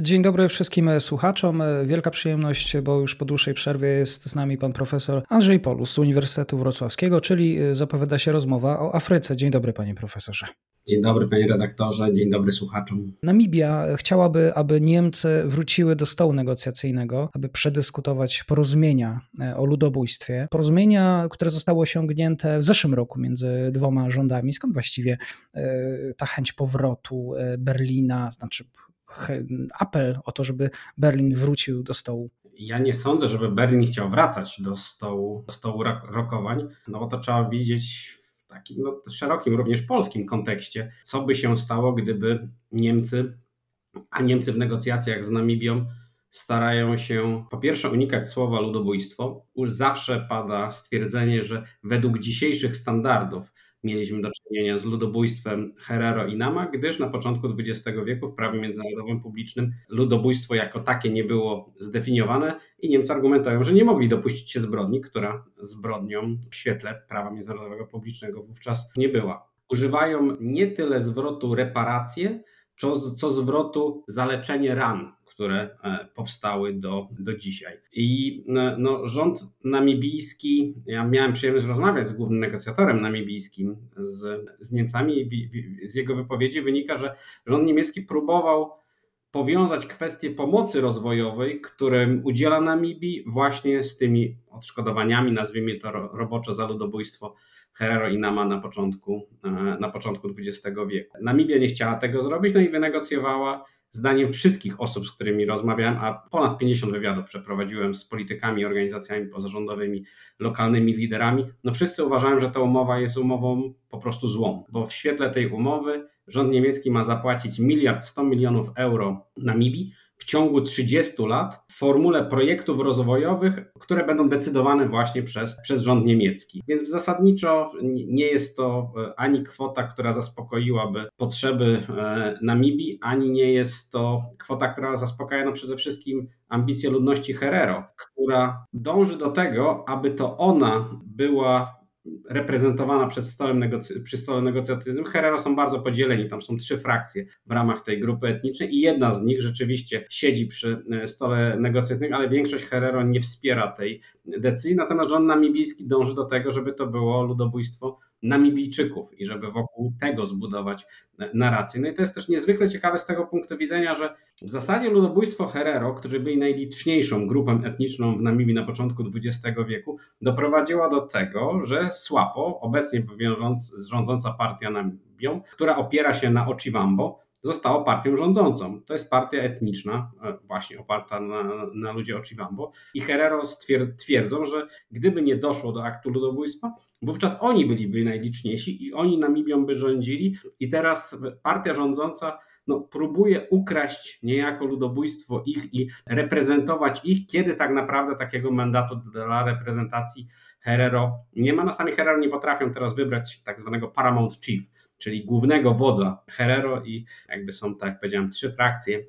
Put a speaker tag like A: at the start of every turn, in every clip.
A: Dzień dobry wszystkim słuchaczom. Wielka przyjemność, bo już po dłuższej przerwie jest z nami pan profesor Andrzej Polus z Uniwersytetu Wrocławskiego, czyli zapowiada się rozmowa o Afryce. Dzień dobry, panie profesorze.
B: Dzień dobry, panie redaktorze, dzień dobry słuchaczom.
A: Namibia chciałaby, aby Niemcy wróciły do stołu negocjacyjnego, aby przedyskutować porozumienia e, o ludobójstwie. Porozumienia, które zostały osiągnięte w zeszłym roku między dwoma rządami. Skąd właściwie e, ta chęć powrotu e, Berlina, znaczy apel o to, żeby Berlin wrócił do stołu?
B: Ja nie sądzę, żeby Berlin chciał wracać do stołu, do stołu rokowań, no bo to trzeba widzieć w takim no, szerokim, również polskim kontekście, co by się stało, gdyby Niemcy, a Niemcy w negocjacjach z Namibią starają się po pierwsze unikać słowa ludobójstwo. Już zawsze pada stwierdzenie, że według dzisiejszych standardów mieliśmy do czynienia z ludobójstwem Herero i Nama, gdyż na początku XX wieku w prawie międzynarodowym publicznym ludobójstwo jako takie nie było zdefiniowane i Niemcy argumentują, że nie mogli dopuścić się zbrodni, która zbrodnią w świetle prawa międzynarodowego publicznego wówczas nie była. Używają nie tyle zwrotu reparacje, co, co zwrotu zaleczenie ran, które e, powstały do, do dzisiaj. I e, no, rząd namibijski, ja miałem przyjemność rozmawiać z głównym negocjatorem namibijskim, z, z Niemcami, i z jego wypowiedzi wynika, że rząd niemiecki próbował powiązać kwestię pomocy rozwojowej, którym udziela Namibii, właśnie z tymi odszkodowaniami, nazwijmy to roboczo za ludobójstwo Herero i Nama na początku, e, na początku XX wieku. Namibia nie chciała tego zrobić, no i wynegocjowała zdaniem wszystkich osób, z którymi rozmawiałem, a ponad 50 wywiadów przeprowadziłem z politykami, organizacjami pozarządowymi, lokalnymi liderami, no wszyscy uważają, że ta umowa jest umową po prostu złą, bo w świetle tej umowy rząd niemiecki ma zapłacić miliard 100 milionów euro Namibii, w ciągu 30 lat w formule projektów rozwojowych, które będą decydowane właśnie przez, przez rząd niemiecki. Więc zasadniczo nie jest to e, ani kwota, która zaspokoiłaby potrzeby e, Namibii, ani nie jest to kwota, która zaspokaja no przede wszystkim ambicje ludności Herero, która dąży do tego, aby to ona była reprezentowana przed stołem przy stole negocjacyjnym. Herero są bardzo podzieleni, tam są trzy frakcje w ramach tej grupy etnicznej i jedna z nich rzeczywiście siedzi przy e, stole negocjacyjnym, ale większość Herero nie wspiera tej decyzji, natomiast rząd namibijski dąży do tego, żeby to było ludobójstwo Namibijczyków i żeby wokół tego zbudować narrację. No i to jest też niezwykle ciekawe z tego punktu widzenia, że w zasadzie ludobójstwo Herero, którzy byli najliczniejszą grupą etniczną w Namibii na początku XX wieku, doprowadziła do tego, że SWAPO, obecnie rządząca partia Namibią, która opiera się na Ochiwambo, zostało partią rządzącą. To jest partia etniczna, e, właśnie oparta na, na ludzie Ochiwambo. I Herero twierdzą, że gdyby nie doszło do aktu ludobójstwa, wówczas oni byliby najliczniejsi i oni Namibią by rządzili. I teraz partia rządząca no, próbuje ukraść niejako ludobójstwo ich i reprezentować ich, kiedy tak naprawdę takiego mandatu dla reprezentacji Herero nie ma. Na sami Herero nie potrafią teraz wybrać tak zwanego Paramount Chief, czyli głównego wodza Herero i jakby są, tak jak powiedziałem, trzy frakcje.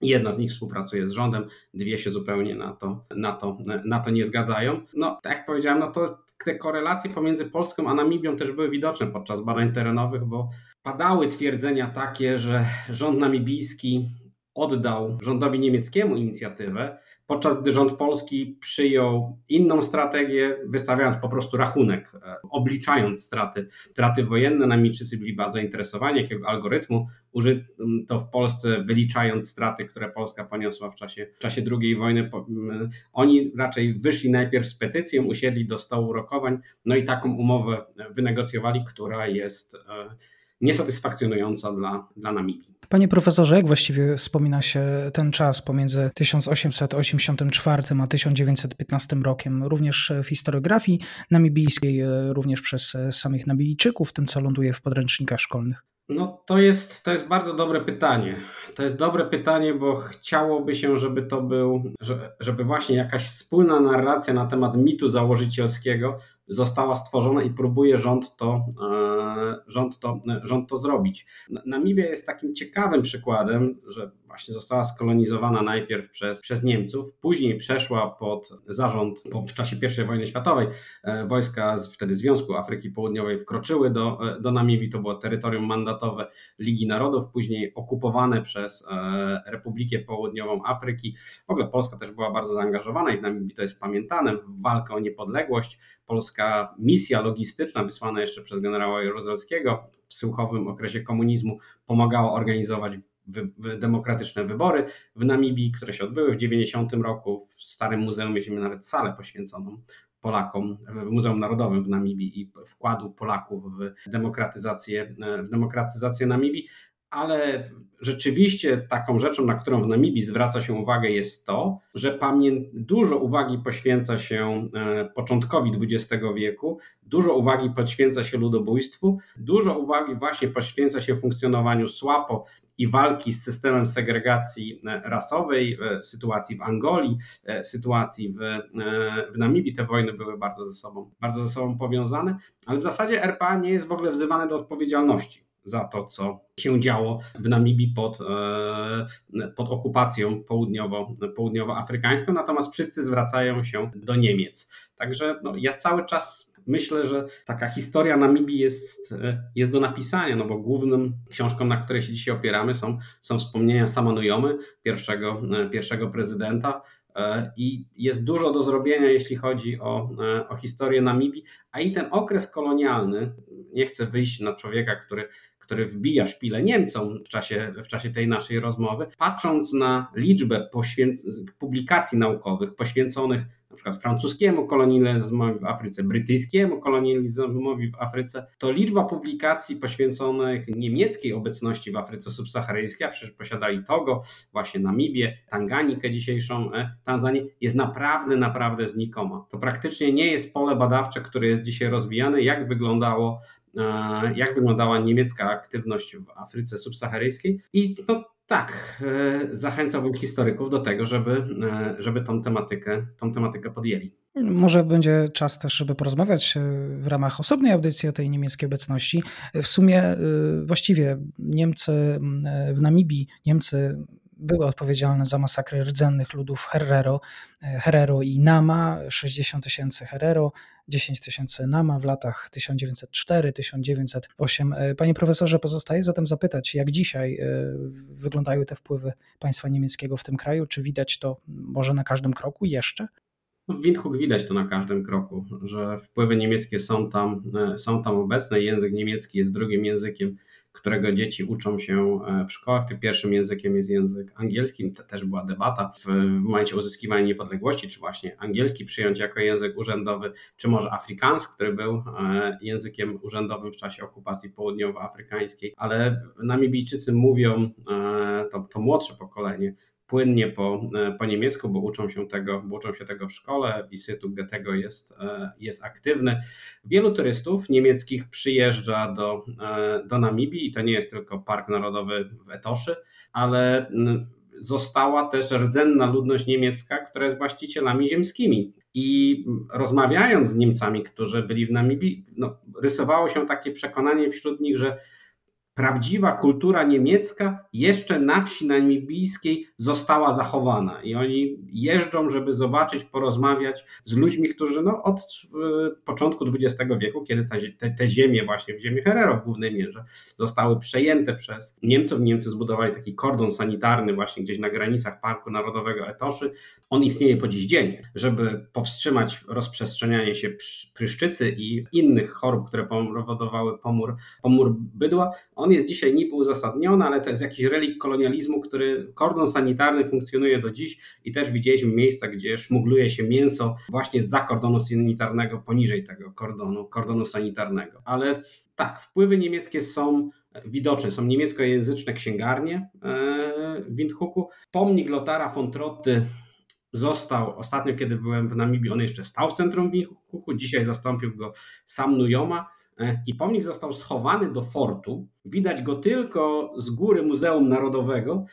B: Jedna z nich współpracuje z rządem, dwie się zupełnie na to, na to, na to nie zgadzają. No, tak jak powiedziałem, no to te korelacje pomiędzy Polską a Namibią też były widoczne podczas badań terenowych, bo padały twierdzenia takie, że rząd namibijski oddał rządowi niemieckiemu inicjatywę, podczas gdy rząd polski przyjął inną strategię, wystawiając po prostu rachunek, e, obliczając straty, straty wojenne. Namijczycy byli bardzo zainteresowani, jakiego algorytmu użyto w Polsce, wyliczając straty, które Polska poniosła w czasie, w czasie II wojny. Oni raczej wyszli najpierw z petycją, usiedli do stołu rokowań, no i taką umowę wynegocjowali, która jest e, niesatysfakcjonująca dla, dla Namibii.
A: Panie profesorze, jak właściwie wspomina się ten czas pomiędzy 1884 a 1915 rokiem, również w historiografii namibijskiej, również przez samych Namibijczyków, tym co ląduje w podręcznikach szkolnych?
B: No to jest, to jest bardzo dobre pytanie. To jest dobre pytanie, bo chciałoby się, żeby to był, żeby właśnie jakaś wspólna narracja na temat mitu założycielskiego została stworzona i próbuje rząd to, e, rząd to, rząd to zrobić. Namibia jest takim ciekawym przykładem, że właśnie została skolonizowana najpierw przez, przez Niemców, później przeszła pod zarząd w czasie I wojny światowej. E, wojska z, wtedy Związku Afryki Południowej wkroczyły do, e, do Namibii, to było terytorium mandatowe Ligi Narodów, później okupowane przez Republikę Południową Afryki. W ogóle Polska też była bardzo zaangażowana i w Namibii to jest pamiętane, w walkę o niepodległość. Polska misja logistyczna wysłana jeszcze przez generała Jaruzelskiego w schyłkowym okresie komunizmu pomagała organizować wy, wy, demokratyczne wybory w Namibii, które się odbyły w 90 roku. W Starym Muzeum mieliśmy nawet salę poświęconą Polakom w Muzeum Narodowym w Namibii i wkładu Polaków w demokratyzację, w demokratyzację Namibii ale rzeczywiście taką rzeczą, na którą w Namibii zwraca się uwagę, jest to, że dużo uwagi poświęca się e, początkowi XX wieku, dużo uwagi poświęca się ludobójstwu, dużo uwagi właśnie poświęca się funkcjonowaniu SWAPO i walki z systemem segregacji e, rasowej, e, sytuacji w Angolii, sytuacji w, w Namibii. Te wojny były bardzo ze sobą, bardzo ze sobą powiązane, ale w zasadzie RPA nie jest w ogóle wzywane do odpowiedzialności za to, co się działo w Namibii pod, e, pod okupacją południowo, południowoafrykańską, natomiast wszyscy zwracają się do Niemiec. Także no, ja cały czas myślę, że taka historia Namibii jest, e, jest do napisania, no bo głównym książką, na której się dzisiaj opieramy są, są wspomnienia Samanujomy, pierwszego, e, pierwszego prezydenta, i jest dużo do zrobienia, jeśli chodzi o, o historię Namibii, a i ten okres kolonialny, nie chcę wyjść na człowieka, który który wbija szpilę Niemcom w czasie, w czasie tej naszej rozmowy, patrząc na liczbę publikacji naukowych poświęconych na przykład francuskiemu kolonializmowi w Afryce, brytyjskiemu kolonializmowi w Afryce, to liczba publikacji poświęconych niemieckiej obecności w Afryce subsaharyjskiej, a przecież posiadali Togo, właśnie Namibię, Tanganikę dzisiejszą, e, Tanzanię, jest naprawdę, naprawdę znikoma. To praktycznie nie jest pole badawcze, które jest dzisiaj rozwijane, jak wyglądało jak wyglądała niemiecka aktywność w Afryce subsaharyjskiej i no tak, e, zachęcałbym historyków do tego, żeby, e, żeby tą, tematykę, tą tematykę podjęli.
A: Może będzie czas też, żeby porozmawiać w ramach osobnej audycji o tej niemieckiej obecności. W sumie właściwie Niemcy w Namibii, Niemcy były odpowiedzialne za masakry rdzennych ludów Herero, Herero i Nama, 60 tysięcy Herero, 10 tysięcy Nama w latach 1904-1908. E, panie profesorze, pozostaje zatem zapytać, jak dzisiaj e, wyglądają te wpływy państwa niemieckiego w tym kraju? Czy widać to może na każdym kroku jeszcze?
B: No, w Windhoek widać to na każdym kroku, że wpływy niemieckie są tam, e, są tam obecne. Język niemiecki jest drugim językiem którego dzieci uczą się e, w szkołach. Tym pierwszym językiem jest język angielski. To też była debata w momencie uzyskiwania niepodległości, czy właśnie angielski przyjąć jako język urzędowy, czy może afrikański, który był e, językiem urzędowym w czasie okupacji południowoafrykańskiej. Ale Namibijczycy mówią, e, to, to młodsze pokolenie, płynnie po, e, po niemiecku, bo uczą się tego, bo uczą się tego w szkole. Instytut Goethego jest, e, jest aktywny. Wielu turystów niemieckich przyjeżdża do, e, do Namibii i to nie jest tylko Park Narodowy w Etoszy, ale została też rdzenna ludność niemiecka, która jest właścicielami ziemskimi. I rozmawiając z Niemcami, którzy byli w Namibii, no, rysowało się takie przekonanie wśród nich, że prawdziwa kultura niemiecka jeszcze na wsi namibijskiej została zachowana i oni jeżdżą, żeby zobaczyć, porozmawiać z ludźmi, którzy no, od e, początku XX wieku, kiedy te, te ziemie właśnie w ziemi Herero w głównej mierze zostały przejęte przez Niemców, Niemcy zbudowali taki kordon sanitarny właśnie gdzieś na granicach Parku Narodowego Etoszy, on istnieje po dziś dzień, żeby powstrzymać rozprzestrzenianie się pryszczycy i innych chorób, które powodowały pomór, pomór bydła. On jest dzisiaj niby uzasadniony, ale to jest jakiś relik kolonializmu, który kordon sanitarny funkcjonuje do dziś i też widzieliśmy miejsca, gdzie szmugluje się mięso właśnie za kordonu sanitarnego, poniżej tego kordonu, kordonu sanitarnego. Ale tak, wpływy niemieckie są widoczne. Są niemieckojęzyczne księgarnie w Windhuku. Pomnik Lotara von Trotty został ostatnio, kiedy byłem w Namibii, on jeszcze stał w centrum Windhuku, dzisiaj zastąpił go sam Nujoma i pomnik został schowany do fortu. Widać go tylko z góry Muzeum Narodowego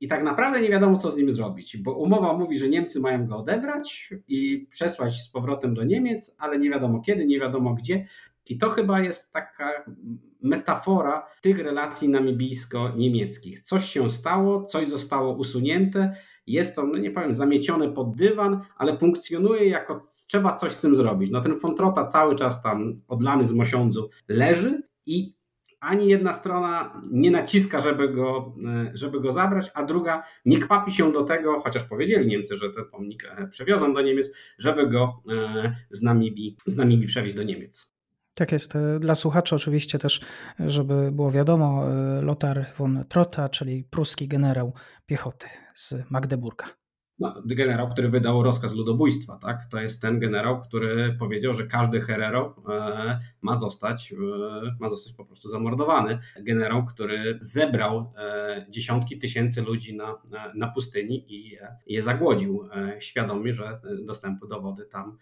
B: i tak naprawdę nie wiadomo, co z nim zrobić, bo umowa mówi, że Niemcy mają go odebrać i przesłać z powrotem do Niemiec, ale nie wiadomo kiedy, nie wiadomo gdzie. I to chyba jest taka metafora tych relacji namibijsko-niemieckich. Coś się stało, coś zostało usunięte, jest to, no nie powiem, zamiecione pod dywan, ale funkcjonuje jako trzeba coś z tym zrobić. No ten Fontrota cały czas tam odlany z mosiądzu leży i ani jedna strona nie naciska, żeby go, e, żeby go zabrać, a druga nie kwapi się do tego, chociaż powiedzieli Niemcy, że ten pomnik e, przewiozą do Niemiec, żeby go e, z Namibii, z Namibii przewieźć do Niemiec.
A: Tak jest. Dla słuchaczy oczywiście też, żeby było wiadomo, Lothar von Trotta, czyli pruski generał piechoty z Magdeburga
B: generał, który wydał rozkaz ludobójstwa, tak? To jest ten generał, który powiedział, że każdy herero e, ma zostać, e, ma zostać po prostu zamordowany. Generał, który zebrał e, dziesiątki tysięcy ludzi na, na pustyni i je zagłodził, świadomi, że dostępu do wody tam,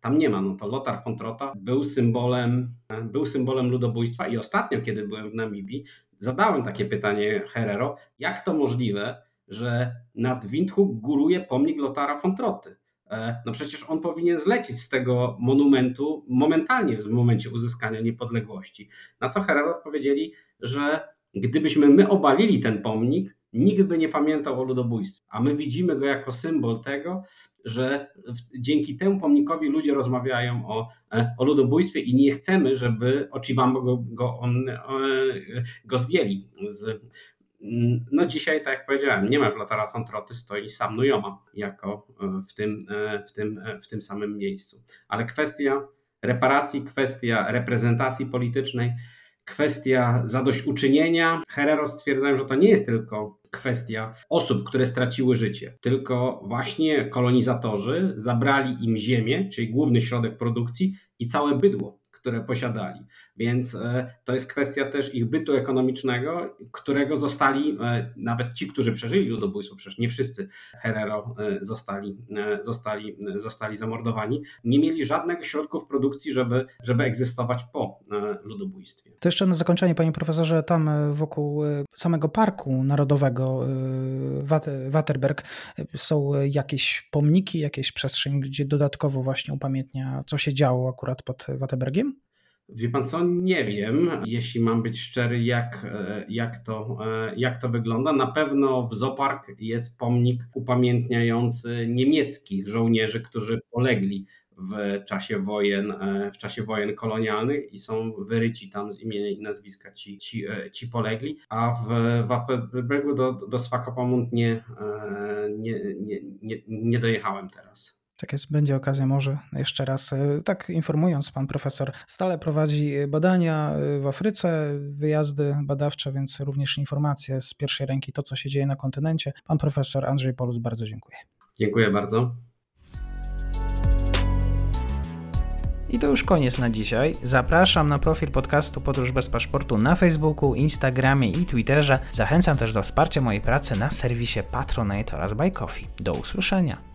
B: tam nie ma. No to Lothar von Trotha był symbolem, był symbolem ludobójstwa i ostatnio, kiedy byłem w Namibii, zadałem takie pytanie Herero, jak to możliwe, że nad Windhoek góruje pomnik Lotara von Trotty. E, no przecież on powinien zlecieć z tego monumentu momentalnie w momencie uzyskania niepodległości. Na co Herero odpowiedzieli, że gdybyśmy my obalili ten pomnik, nikt by nie pamiętał o ludobójstwie. A my widzimy go jako symbol tego, że dzięki temu pomnikowi ludzie rozmawiają o, e, o ludobójstwie i nie chcemy, żeby Ochiwambo go, go, on, e, go zdjęli z, no dzisiaj, tak jak powiedziałem, nie ma w Lotara Troty, stoi sam Nujoma jako e, w tym, e, w, tym, e, w tym samym miejscu. Ale kwestia reparacji, kwestia reprezentacji politycznej, kwestia zadośćuczynienia. Herero stwierdzają, że to nie jest tylko kwestia osób, które straciły życie, tylko właśnie kolonizatorzy zabrali im ziemię, czyli główny środek produkcji i całe bydło które posiadali. Więc e, to jest kwestia też ich bytu ekonomicznego, którego zostali, e, nawet ci, którzy przeżyli ludobójstwo, przecież nie wszyscy Herero e, zostali, zostali, zostali zamordowani, nie mieli żadnych środków produkcji, żeby, żeby egzystować po ludobójstwie.
A: To jeszcze na zakończenie, panie profesorze, tam wokół samego Parku Narodowego Waterberg są jakieś pomniki, jakieś przestrzeń, gdzie dodatkowo właśnie upamiętnia, co się działo akurat pod Waterbergiem?
B: Wie pan co, nie wiem, jeśli mam być szczery, jak, e, jak, to, e, jak to wygląda. Na pewno w Zopark jest pomnik upamiętniający niemieckich żołnierzy, którzy polegli w czasie wojen, e, w czasie wojen kolonialnych i są wyryci tam z imienia i nazwiska ci, ci, ci polegli, a w Wapenbregu do, do Swakopamund nie, nie, nie, nie, nie dojechałem teraz.
A: Tak jest, będzie okazja może jeszcze raz. E, tak informując, pan profesor stale prowadzi badania e, w Afryce, wyjazdy badawcze, więc również informacje z pierwszej ręki, to co się dzieje na kontynencie. Pan profesor Andrzej Polus, bardzo dziękuję.
B: Dziękuję bardzo.
A: I to już koniec na dzisiaj. Zapraszam na profil podcastu Podróż bez paszportu na Facebooku, Instagramie i Twitterze. Zachęcam też do wsparcia mojej pracy na serwisie Patronite oraz Buy Coffee. Do usłyszenia.